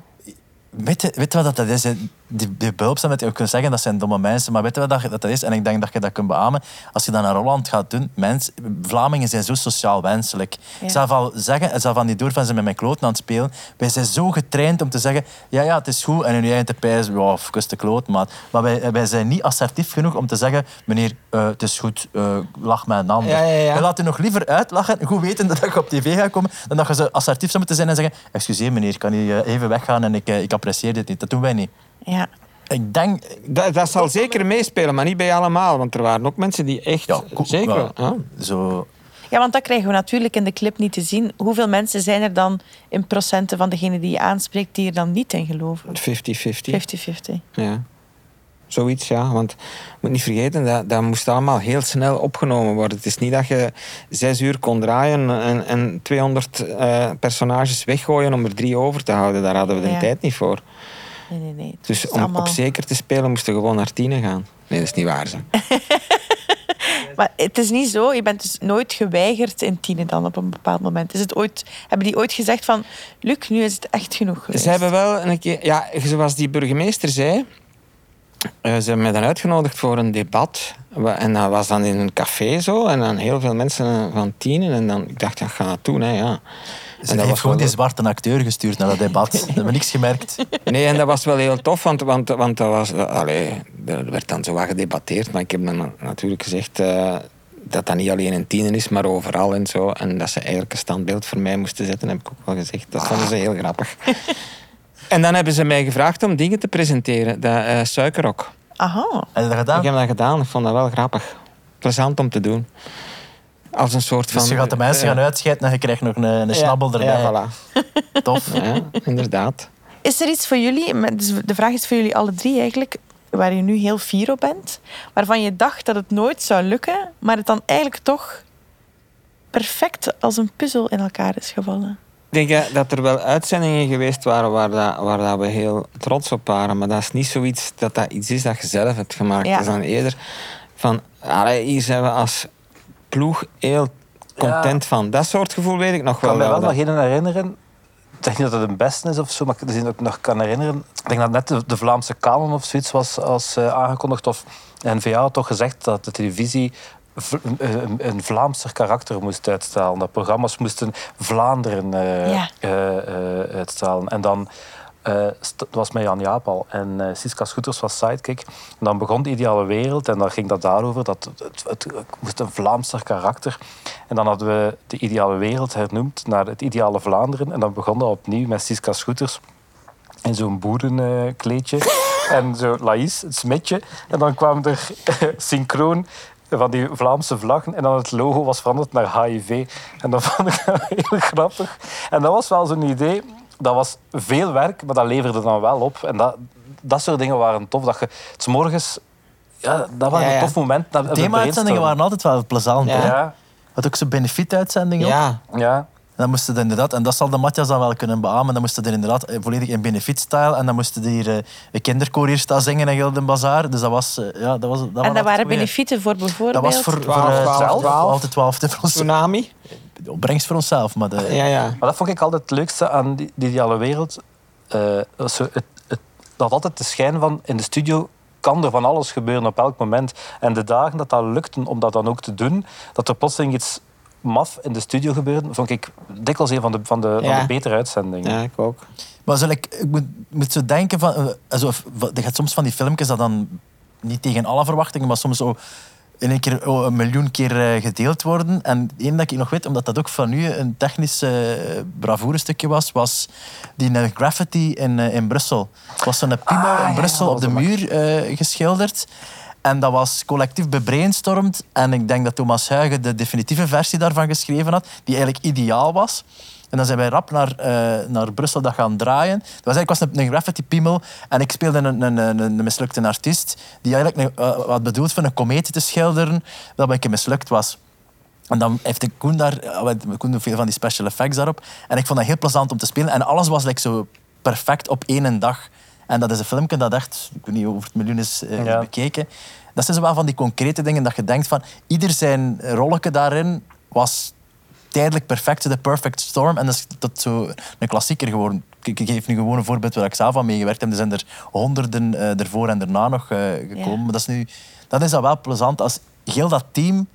weet je, weet je wat dat is? Die, die behulpzaam dat je kunt zeggen dat zijn domme mensen, maar weet je wat dat, dat is? En ik denk dat je dat kunt beamen. Als je dat naar Holland gaat doen, mens, Vlamingen zijn zo sociaal wenselijk. Ja. Ik zal al zeggen, ik zal van die doorvan zijn met mijn kloten aan het spelen. Wij zijn zo getraind om te zeggen, ja, ja, het is goed. En in je eigen te pijzen, ja, of kus de kloot, maat. Maar wij, wij zijn niet assertief genoeg om te zeggen, meneer, eh, het is goed, eh, lach met een ander. Ja, ja, ja. We laten nog liever uitlachen, goed weten dat je op tv gaat komen, dan dat je zo assertief zou moeten zijn en zeggen, excuseer meneer, kan je eh, even weggaan en ik, ik apprecieer dit niet. Dat doen wij niet. Ja. Ik denk... Dat, dat zal zeker meespelen, maar niet bij allemaal. Want er waren ook mensen die echt... Ja, zeker. ja. Zo, ja, want dat krijgen we natuurlijk in de clip niet te zien. Hoeveel mensen zijn er dan in procenten van degenen die je aanspreekt die er dan niet in geloven? 50-50. 50-50. Ja. Zoiets, ja. Want je moet niet vergeten, dat, dat moest allemaal heel snel opgenomen worden. Het is niet dat je zes uur kon draaien en, en 200 eh, personages weggooien om er drie over te houden. Daar hadden we de Ja. tijd niet voor. Nee, nee, nee. Het Dus om allemaal- op zeker te spelen moesten we gewoon naar tienen gaan. Nee, dat is niet waar. Zo. Maar het is niet zo, je bent dus nooit geweigerd in tienen dan op een bepaald moment. Is het ooit, hebben die ooit gezegd van, Luc, nu is het echt genoeg geweest? Ze hebben wel een keer... Ja, zoals die burgemeester zei... eh, ze hebben mij dan uitgenodigd voor een debat. En dat was dan in een café zo. En dan heel veel mensen van tienen. En dan, ik dacht, ja, ik ga dat doen, hè, ja. Ze En heeft gewoon wel- die zwarte acteur gestuurd naar dat debat. We hebben niks gemerkt. Nee, en dat was wel heel tof, want, want, want dat was, allee, er werd dan zo wat gedebatteerd. Maar ik heb dan natuurlijk gezegd eh, dat dat niet alleen in tienen is, maar overal en zo. En dat ze eigenlijk een standbeeld voor mij moesten zetten, heb ik ook wel gezegd. Dat vonden ze heel grappig. en dan hebben ze mij gevraagd om dingen te presenteren. Dat eh, suikerrok. Aha. Heb je dat gedaan? Ik heb dat gedaan, ik vond dat wel grappig. Plezant om te doen. Als een soort van... Dus je gaat de mensen eh, gaan uitscheiden en je krijgt nog een, een ja, snabbel erbij. Ja, voilà. Tof. Ja, inderdaad. Is er iets voor jullie, dus de vraag is voor jullie alle drie eigenlijk, waar je nu heel fier op bent, waarvan je dacht dat het nooit zou lukken, maar het dan eigenlijk toch perfect als een puzzel in elkaar is gevallen? Ik denk eh, dat er wel uitzendingen geweest waren waar, dat, waar dat we heel trots op waren. Maar dat is niet zoiets dat dat iets is dat je zelf hebt gemaakt. Ja. Dat is dan eerder van, allee, hier zijn we als ploeg heel content van. Dat soort gevoel weet ik nog Ik wel. kan me wel wel nog dat- één herinneren. Ik zeg niet dat het een beste is of zo, maar ik dat ik nog kan herinneren. Ik denk dat net de, de Vlaamse kanon of zoiets was als, eh, aangekondigd. Of NVA had toch gezegd dat de televisie v- een, een Vlaamser karakter moest uitstralen. Dat programma's moesten Vlaanderen eh, Ja. eh, eh, uitstralen. En dan het was met Jan Jaapal en eh, Siska Scooters was sidekick. En dan begon de ideale wereld en dan ging dat daarover. Dat het, het, moest een Vlaamser karakter. En dan hadden we de ideale wereld hernoemd naar het ideale Vlaanderen. En dan begon dat opnieuw met Siska Scooters in zo'n boerenkleedje. en zo Laïs, het smetje. En dan kwamen er synchroon van die Vlaamse vlaggen. En dan het logo was veranderd naar HIV. En dat vond ik heel grappig. En dat was wel zo'n idee. Dat was veel werk, maar dat leverde dan wel op. En dat, dat soort dingen waren tof. Dat je s morgens... Ja, dat was Ja, een tof moment. Thema-uitzendingen waren altijd wel plezant. Ja. hè. Ja, Had ook zo'n benefiet-uitzendingen. Ja, ja. En dan moesten ze inderdaad, en dat zal de Matthias dan wel kunnen beamen, dan moesten ze er inderdaad eh, volledig in benefiet-style en dan moesten ze hier eh, een kinderkoor hier staan zingen en heel de bazaar. Dus dat was... eh, ja, dat was dat en waren dat waren benefieten voor bijvoorbeeld... Dat was voor, Twaalf, voor eh, twaalf, zelf, twaalf. altijd 12 voor ons, tsunami. opbrengst voor onszelf. Maar de, Ja, ja. Maar dat vond ik altijd het leukste aan die, die ideale wereld. Eh, dat zo het, het, dat altijd de schijn van in de studio kan er van alles gebeuren op elk moment. En de dagen dat dat lukte om dat dan ook te doen, dat er plotseling iets maf in de studio gebeurde, vond ik dikwijls een van de, van de, van de betere uitzendingen. Ja, ik ook. Maar zal ik, ik moet, moet zo denken van... eh, Also, er gaat soms van die filmpjes dat dan niet tegen alle verwachtingen, maar soms zo in één keer oh, een miljoen keer eh, gedeeld worden. En één dat ik nog weet, omdat dat ook van u een technisch eh bravoure-stukje was, was die graffiti in, in Brussel. Het was zo'n Pimo Ah, in ja, Brussel op de muur eh, geschilderd. En dat was collectief bebrainstormd. En ik denk dat Thomas Huigen de definitieve versie daarvan geschreven had, die eigenlijk ideaal was. En dan zijn wij rap naar, eh, naar Brussel dat gaan draaien. Dat was eigenlijk was een, graffiti piemel en ik speelde een, een, een, mislukte artiest die eigenlijk wat bedoeld van een komeet te schilderen, dat een keer mislukt was. En dan heeft de Koen daar, eh, Koen doet veel van die special effects daarop. En ik vond dat heel plezant om te spelen. En alles was like, zo perfect op één dag. En dat is een filmpje dat echt, ik weet niet over het miljoen is uh, Ja. bekeken. Dat zijn zo wel van die concrete dingen dat je denkt van, ieder zijn rolletje daarin was tijdelijk perfect, de perfect storm. En dat is dat zo een klassieker geworden. Ik geef nu gewoon een voorbeeld waar ik zelf aan meegewerkt heb. Er zijn er honderden eh, ervoor en daarna nog eh, gekomen. Ja. Maar dat is, nu, dat is dan wel plezant als heel dat team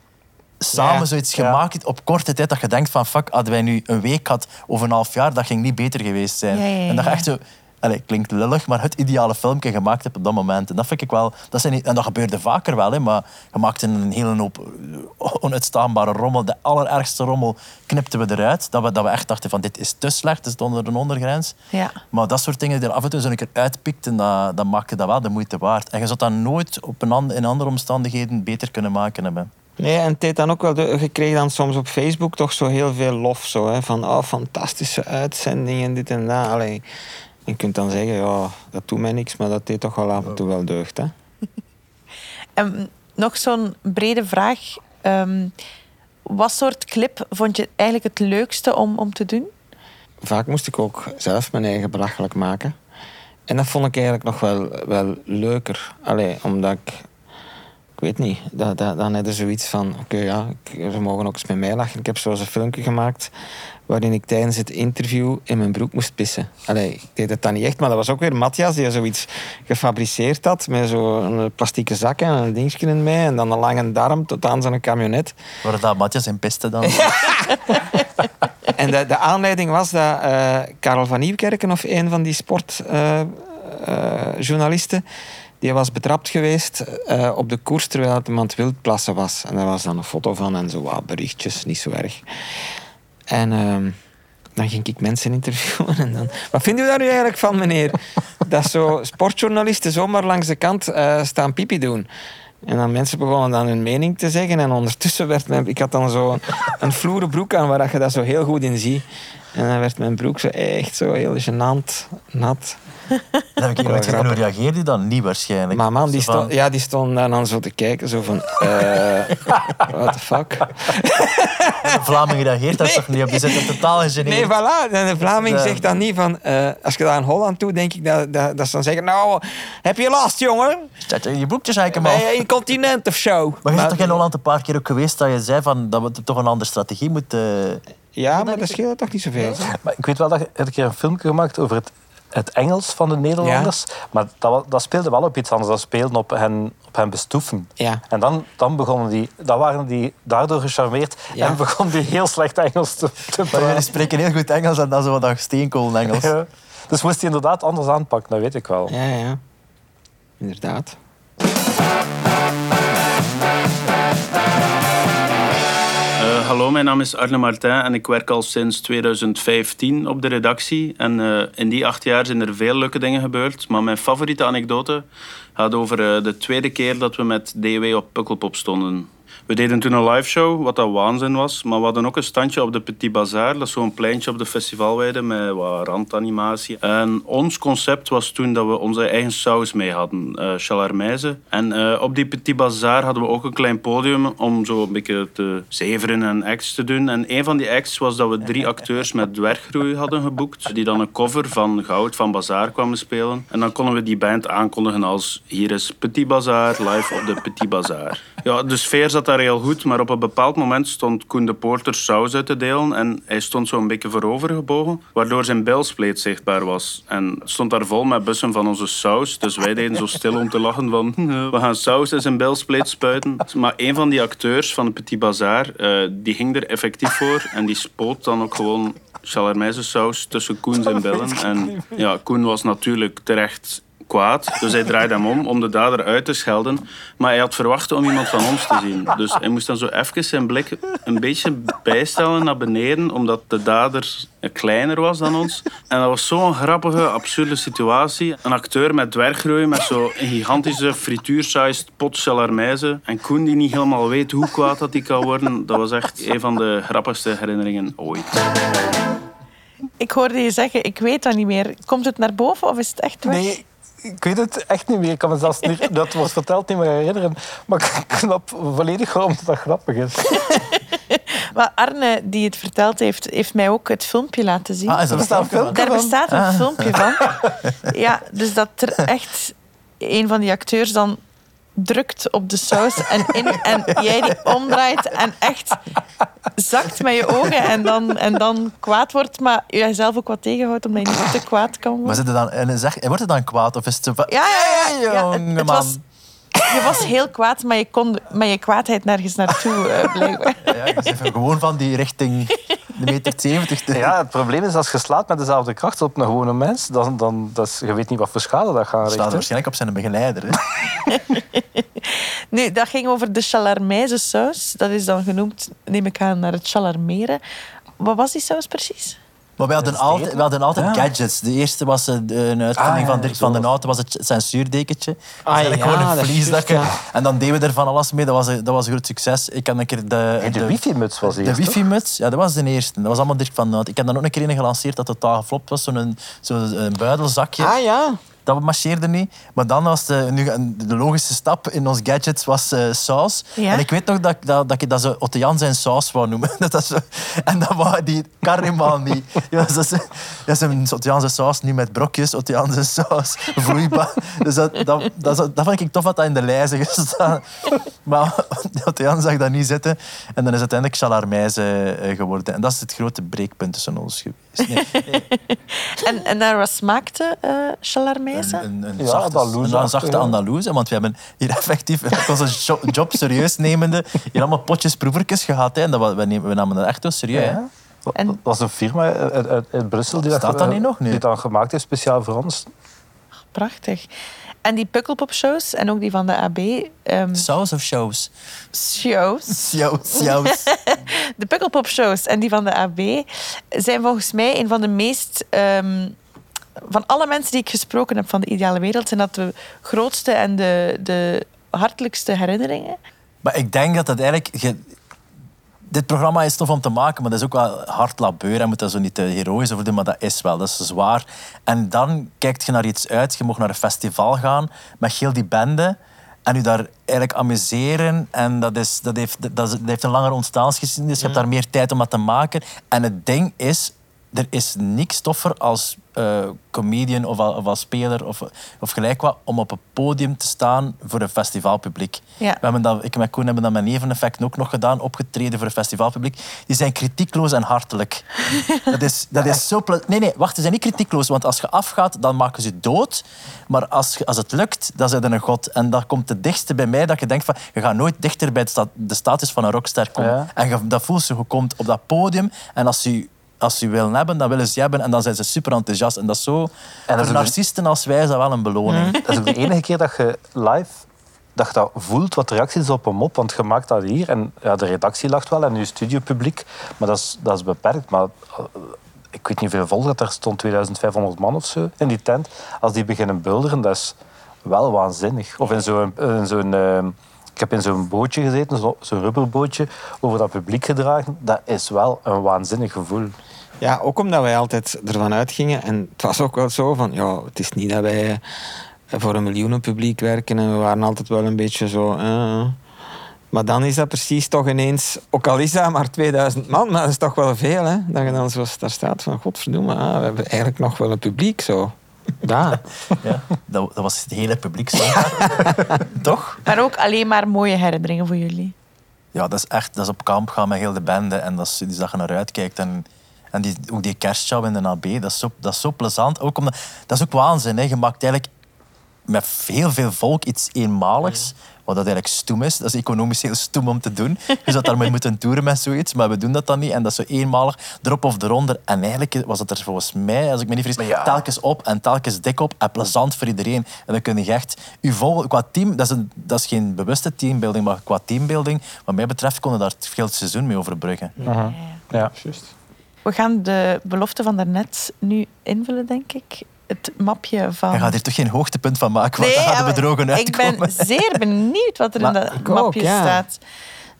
samen Ja. zoiets Ja. gemaakt heeft op korte tijd dat je denkt van fuck, hadden wij nu een week gehad of een half jaar, dat ging niet beter geweest zijn. Ja, ja, ja, En dat je ja. echt zo, allez, klinkt lullig, maar het ideale filmpje gemaakt hebt op dat moment. En dat vind ik wel, dat zijn niet, en dat gebeurde vaker wel, hè, maar je maakte een hele hoop eh, onuitstaanbare rommel. De allerergste rommel knipten we eruit, dat we, dat we echt dachten van dit is te slecht, het is onder de ondergrens. Ja. Maar dat soort dingen die er af en toe zo een keer uitpikt, en dat, dat maakte dat wel de moeite waard. En je zou dat nooit op een and- in andere omstandigheden beter kunnen maken hebben. Nee, en heeft dan ook wel... De, je kreeg dan soms op Facebook toch zo heel veel lof. Zo, hè, van, oh, fantastische uitzendingen, dit en dat. Allee, je kunt dan zeggen, ja, dat doet mij niks, maar dat deed toch wel af en toe wel deugd. Hè? En nog zo'n brede vraag. Ehm, wat soort clip vond je eigenlijk het leukste om, om te doen? Vaak moest ik ook zelf mijn eigen belachelijk maken. En dat vond ik eigenlijk nog wel, wel leuker. Allee, omdat ik... Ik weet niet, dat, dat, dan heb je zoiets van... Oké, ja, ze mogen ook eens met mij lachen. Ik heb zo'n filmpje gemaakt waarin ik tijdens het interview in mijn broek moest pissen. Allee, ik deed het dan niet echt, maar dat was ook weer Matthias die zoiets gefabriceerd had met zo'n plastieke zak en een dingetje in mij en dan een lange darm tot aan zijn camionet. Waar dat Matthias in piste dan. En de, de aanleiding was dat eh, Karel van Nieuwkerken, of een van die sportjournalisten, die was betrapt geweest eh, op de koers terwijl het het wildplassen was. En daar was dan een foto van en zo wat berichtjes, niet zo erg. En ehm, dan ging ik mensen interviewen en dan... Wat vindt u daar nu eigenlijk van, meneer? Dat zo sportjournalisten zomaar langs de kant eh, staan pipi doen. En dan mensen begonnen dan hun mening te zeggen. En ondertussen werd mijn... Ik had dan zo een broek aan waar je dat zo heel goed in ziet. En dan werd mijn broek zo echt zo heel gênant, nat. Dan heb ik iemand gezien, hoe reageerde hij dan? Niet waarschijnlijk. Maar man, die van, stond, ja, die stond daar dan zo te kijken. Zo van... eh what the fuck? Een Vlaming reageert daar toch niet op? Die zit er totaal gegeneerd. Nee, voilà. En de Vlaming zegt dan niet van... eh, als je dat in Holland doet, denk ik dat, dat, dat ze dan zeggen... Nou, heb je last, jongen? Je je broekjes eigenlijk maar incontinent of zo? Maar je bent toch in Holland een paar keer ook geweest dat je zei van, dat we toch een andere strategie moeten... Ja, maar dat scheelt toch niet zoveel. Maar ik weet wel dat je heb een keer een filmpje gemaakt over het, het Engels van de Nederlanders. Maar dat, dat speelde wel op iets anders. Dat speelde op hen, op hen bestoeven. Ja. En dan, dan, begonnen die, dan waren die daardoor gecharmeerd Ja. en begonnen die heel slecht Engels te, te Maar jullie praten. spreken heel goed Engels en dan zo wat steenkolen Engels. Ja. Dus moest hij inderdaad anders aanpakken, dat weet ik wel. Ja, ja. Inderdaad. Mijn naam is Arne Martin en ik werk al sinds 2015 op de redactie. En eh, in die acht jaar zijn er veel leuke dingen gebeurd. Maar mijn favoriete anekdote gaat over eh, de tweede keer dat we met DW op Pukkelpop stonden. We deden toen een live show, wat dat waanzin was. Maar we hadden ook een standje op de Petit Bazaar. Dat is zo'n pleintje op de festivalweide met wat randanimatie. En ons concept was toen dat we onze eigen saus mee hadden, Chalarmeize. En eh, op die Petit Bazaar hadden we ook een klein podium om zo een beetje te zeveren en acts te doen. En een van die acts was dat we drie acteurs met dwerggroei hadden geboekt. Die dan een cover van Goud van Bazaar kwamen spelen. En dan konden we die band aankondigen als hier is Petit Bazaar, live op de Petit Bazaar. Ja, de sfeer daar heel goed, maar op een bepaald moment stond Koen de Poorter saus uit te delen en hij stond zo een beetje voorovergebogen, waardoor zijn bilspleet zichtbaar was. En het stond daar vol met bussen van onze saus, dus wij deden zo stil om te lachen van we gaan saus in zijn bilspleet spuiten. Maar een van die acteurs van de Petit Bazaar, eh, die ging er effectief voor en die spoot dan ook gewoon saus tussen Koen zijn billen. En ja, Koen was natuurlijk terecht kwaad. Dus hij draaide hem om om de dader uit te schelden. Maar hij had verwacht om iemand van ons te zien. Dus hij moest dan zo even zijn blik een beetje bijstellen naar beneden, omdat de dader kleiner was dan ons. En dat was zo'n grappige, absurde situatie. Een acteur met dwerggroei, met zo'n gigantische frituursized pot. En Koen die niet helemaal weet hoe kwaad dat hij kan worden. Dat was echt een van de grappigste herinneringen ooit. Ik hoorde je zeggen, ik weet dat niet meer. Komt het naar boven of is het echt weg? Nee, ik weet het echt niet meer. Ik kan me zelfs niet, dat wordt verteld niet meer herinneren. Maar ik snap volledig waarom dat grappig is. Maar Arne, die het verteld heeft, heeft mij ook het filmpje laten zien. Ah, is dat Er staat een filmpje filmpje Daar bestaat een filmpje van. Ja, dus dat er echt een van die acteurs dan drukt op de saus en, in, en jij die omdraait en echt zakt met je ogen en dan, en dan kwaad wordt, maar jezelf ook wat tegenhoudt omdat je niet te kwaad kan Maar worden. zit er dan, en zeg, wordt het dan kwaad? Of is het. Ja, ja, ja. ja het, was, je was heel kwaad, maar je kon met je kwaadheid nergens naartoe uh, blijven. Ja, je zit gewoon van die richting de meter 70 te... Ja, het probleem is als je slaat met dezelfde kracht op een gewone mens, dan, dan dat is, je weet niet wat voor schade dat gaat staat richten. waarschijnlijk op zijn begeleider. Hè. Nu, dat ging over de chalarmijze saus. Dat is dan genoemd, neem ik aan, naar het chalarmeren. Wat was die saus precies? Maar we hadden altijd, we hadden altijd gadgets. De eerste was eh, een uitvinding Ah, ja, van Dirk van den Houten, was het censuurdekentje. Dat Ah, ja, gewoon dat een is vlies. juist, dat je- ja. En dan deden we er van alles mee. Dat was, een- dat was een groot succes. Ik had een keer de... De wifi-muts was De eerst, toch? wifi-muts, ja, dat was de eerste. Dat was allemaal Dirk van den Houten. Ik heb dan ook een keer een gelanceerd dat totaal geflopt was. Zo'n zo een buidelzakje. Ah ja. Dat marcheerde niet. Maar dan was de, nu, de logische stap in ons gadgets was eh, saus. Ja. En ik weet nog dat, dat, dat ik dat Otto Jan zijn saus wou noemen. Dat dat zo, en dat wou die kar helemaal niet. Ja, dat is, dat is Jan zijn saus, nu met brokjes. Jan zijn saus, vloeibaar. Dus dat, dat, dat, vond ik tof dat dat in de lijzen gestaan. Maar Jan zag dat niet zitten. En dan is het uiteindelijk chalarmijze eh, geworden. En dat is het grote breekpunt tussen ons geweest. En, en naar wat smaakte uh, chalarmijze? Een, een, Ja, zachte, Andalouse, een zachte ja. Andalouse. Want we hebben hier effectief, onze jo- job serieus nemende, hier allemaal potjes proevertjes gehad. Hè. En dat, we, nemen- we namen dat echt wel serieus. hè. Dat En- dat was een firma uit, uit, uit Brussel die Staat dat niet nog nu? Die dat gemaakt heeft speciaal voor ons. Prachtig. En die Pukkelpop-shows en ook die van de AB. ehm, Saus of shows? shows. Shows, shows. De Pukkelpop-shows en die van de AB zijn volgens mij een van de meest... ehm, van alle mensen die ik gesproken heb van de ideale wereld, zijn dat de grootste en de, de hartelijkste herinneringen. Maar ik denk dat het eigenlijk... dit programma is tof om te maken, maar dat is ook wel hard labeur. Je moet daar zo niet te heroïs over doen, maar dat is wel. Dat is zwaar. En dan kijkt je naar iets uit. Je mag naar een festival gaan met heel die bende. En je daar eigenlijk amuseren. En dat, is, dat, heeft, dat, dat heeft een langere ontstaansgeschiedenis. Je hebt daar meer tijd om dat te maken. En het ding is, er is niks toffer als eh, comedian of, of als speler of, of gelijk wat om op een podium te staan voor een festivalpubliek. Ja. We hebben dat, ik en Koen hebben dat met Neveneffect ook nog gedaan, opgetreden voor een festivalpubliek. Die zijn kritiekloos en hartelijk. dat is, dat is zo... Nee, nee, wacht, ze zijn niet kritiekloos, want als je afgaat, dan maken ze je dood. Maar als, je- als het lukt, dan zijn er een god. En dat komt het dichtste bij mij dat je denkt van, je gaat nooit dichter bij de, sta- de status van een rockster komen. Ja. En je, dat voelt ze, je komt op dat podium en als ze als ze je willen hebben, dan willen ze hebben en dan zijn ze super enthousiast. En dat is zo... dat voor narcisten als wij is dat wel een beloning. Dat is ook de enige keer dat je live dat je dat voelt wat de reactie is op een mop. Want je maakt dat hier en ja, de redactie lacht wel en je studiopubliek. Maar dat is, dat is beperkt. Maar eh, ik weet niet hoeveel volk dat er stond, 2500 man of zo in die tent. Als die beginnen bulderen, dat is wel waanzinnig. Of in zo'n... in zo'n eh, ik heb in zo'n bootje gezeten, zo- zo'n rubberbootje, over dat publiek gedragen. Dat is wel een waanzinnig gevoel. Ja, ook omdat wij altijd ervan uitgingen. En het was ook wel zo van, ja, het is niet dat wij voor een miljoenenpubliek werken. En we waren altijd wel een beetje zo... eh. Maar dan is dat precies toch ineens... Ook al is dat maar 2000 man, maar dat is toch wel veel, hè. Dat je dan zoals daar staat van, godverdomme, ah, we hebben eigenlijk nog wel een publiek, zo. Ja. Ja, dat, dat was het hele publiek zo. Toch? Maar ook alleen maar mooie herinneringen voor jullie. Ja, dat is echt dat is op kamp gaan met heel de bende. En dat is, die dat je naar uitkijkt. En, en die, ook die kerstshow in de AB, dat is zo, dat is zo plezant. Ook omdat, dat is ook waanzin. Hè. Je maakt eigenlijk met heel veel volk iets eenmaligs. Wat dat eigenlijk stoem is. Dat is economisch heel stoem om te doen. Je zou daarmee moeten toeren met zoiets, maar we doen dat dan niet. En dat is zo eenmalig erop of eronder. En eigenlijk was het er volgens mij, als ik me niet vergis, telkens op en telkens dik op en plezant voor iedereen. En dan kun je echt je volgen qua team. Dat is, een, dat is geen bewuste teambuilding, maar qua teambuilding, wat mij betreft, konden daar het seizoen mee overbruggen. Ja. Juist. We gaan de belofte van daarnet nu invullen, denk ik. Het mapje van... Je gaat hier toch geen hoogtepunt van maken, want dan gaat de bedrogen ik ben zeer benieuwd wat er in dat ik ook, mapje ja. staat.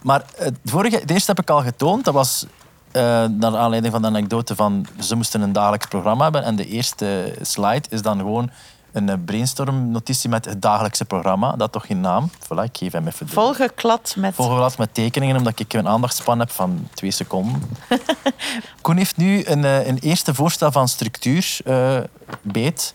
Maar het vorige, het eerste heb ik al getoond. Dat was eh, naar aanleiding van de anekdote van ze moesten een dagelijks programma hebben. En de eerste slide is dan gewoon een eh, brainstorm-notitie met het dagelijkse programma. Dat toch geen naam. Voilà, ik geef hem even de Volgeklad met... volgeblad met tekeningen, omdat ik een aandachtspan heb van twee seconden. Koen heeft nu een, eh, een eerste voorstel van structuur eh, beet.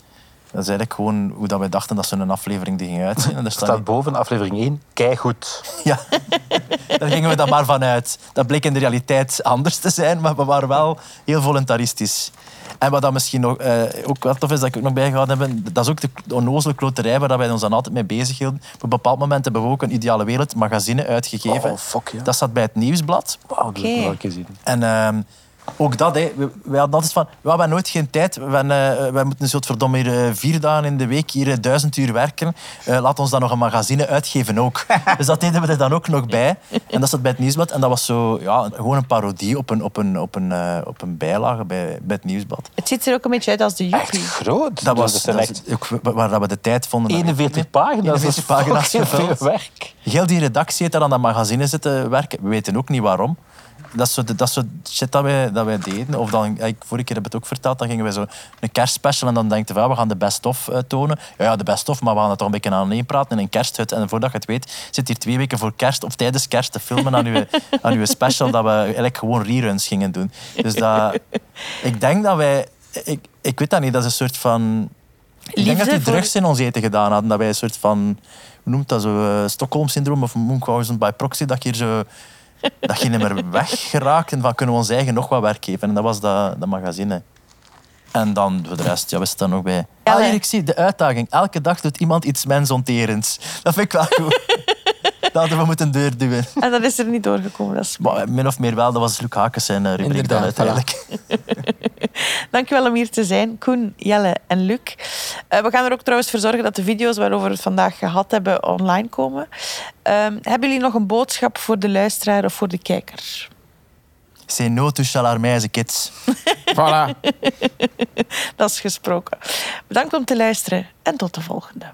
Dat is eigenlijk gewoon hoe dat wij dachten dat zo'n aflevering er ging uitzien. En daar Er staat staat boven aflevering 1, keigoed. ja, daar gingen we dan maar van uit. Dat bleek in de realiteit anders te zijn, maar we waren wel heel voluntaristisch. En wat dan misschien nog, eh, ook wel tof is, dat ik ook nog bijgehouden heb, dat is ook de onnozele kloterij waar wij ons dan altijd mee bezig hielden. Op een bepaald moment hebben we ook een Ideale Wereld magazine uitgegeven. Oh, fuck, ja. Dat staat bij het Nieuwsblad. Wauw, dat wil ik Oké. wel een keer zien. En ehm, ook dat, hè. We, wij hadden altijd van, we hebben nooit geen tijd. We eh, wij moeten zo verdomme hier eh, vier dagen in de week hier eh, duizend uur werken. Eh, laat ons dan nog een magazine uitgeven ook. dus dat deden we er dan ook nog bij. En dat zat bij het Nieuwsblad. En dat was zo, ja, gewoon een parodie op een, op een, op een, eh, op een bijlage bij, bij het Nieuwsblad. Het ziet er ook een beetje uit als de Echt Joepie. groot. Dat was Dus dat echt waar dat we de tijd vonden. 41 pagina's. 41 pagina's Dat veel werk. Heel die redactie heeft daar aan dat magazine zitten werken. We weten ook niet waarom. Dat is zo, dat is zo shit dat wij, dat wij deden. Of dan, ik, vorige keer heb ik het ook verteld, dan gingen we zo een kerstspecial en dan denken we, ja, we gaan de best-of eh, tonen. Ja, ja, de best-of, maar we gaan het toch een beetje aan praten in een kersthut. En voordat je het weet, zit hier twee weken voor kerst of tijdens kerst te filmen aan uw, aan uw special dat we eigenlijk gewoon reruns gingen doen. Dus dat, ik denk dat wij... Ik, ik weet dat niet, dat is een soort van... Ik denk dat die voor- drugs in ons eten gedaan hadden. Dat wij een soort van... Hoe noemt dat zo? eh, Stockholm-syndroom of Munchausen by proxy. Dat je hier zo... Dat je niet meer weggeraakt en van kunnen we ons eigen nog wat werk geven. En dat was dat, dat magazine. En dan voor de rest, ja, we staan nog bij. Ja, Ah, hier, ik zie de uitdaging. Elke dag doet iemand iets mensonterends. Dat vind ik wel goed. dat hadden we moeten deurduwen. En dat is er niet doorgekomen. Dat is Maar min of meer wel, dat was Luc Hakens zijn eh, rubriek dan uiteindelijk. Dankjewel om hier te zijn, Koen, Jelle en Luc. Eh, we gaan er ook trouwens voor zorgen dat de video's waarover we het vandaag gehad hebben online komen. Ehm, hebben jullie nog een boodschap voor de luisteraar of voor de kijker? Say no to kids. Voilà. Dat is gesproken. Bedankt om te luisteren en tot de volgende.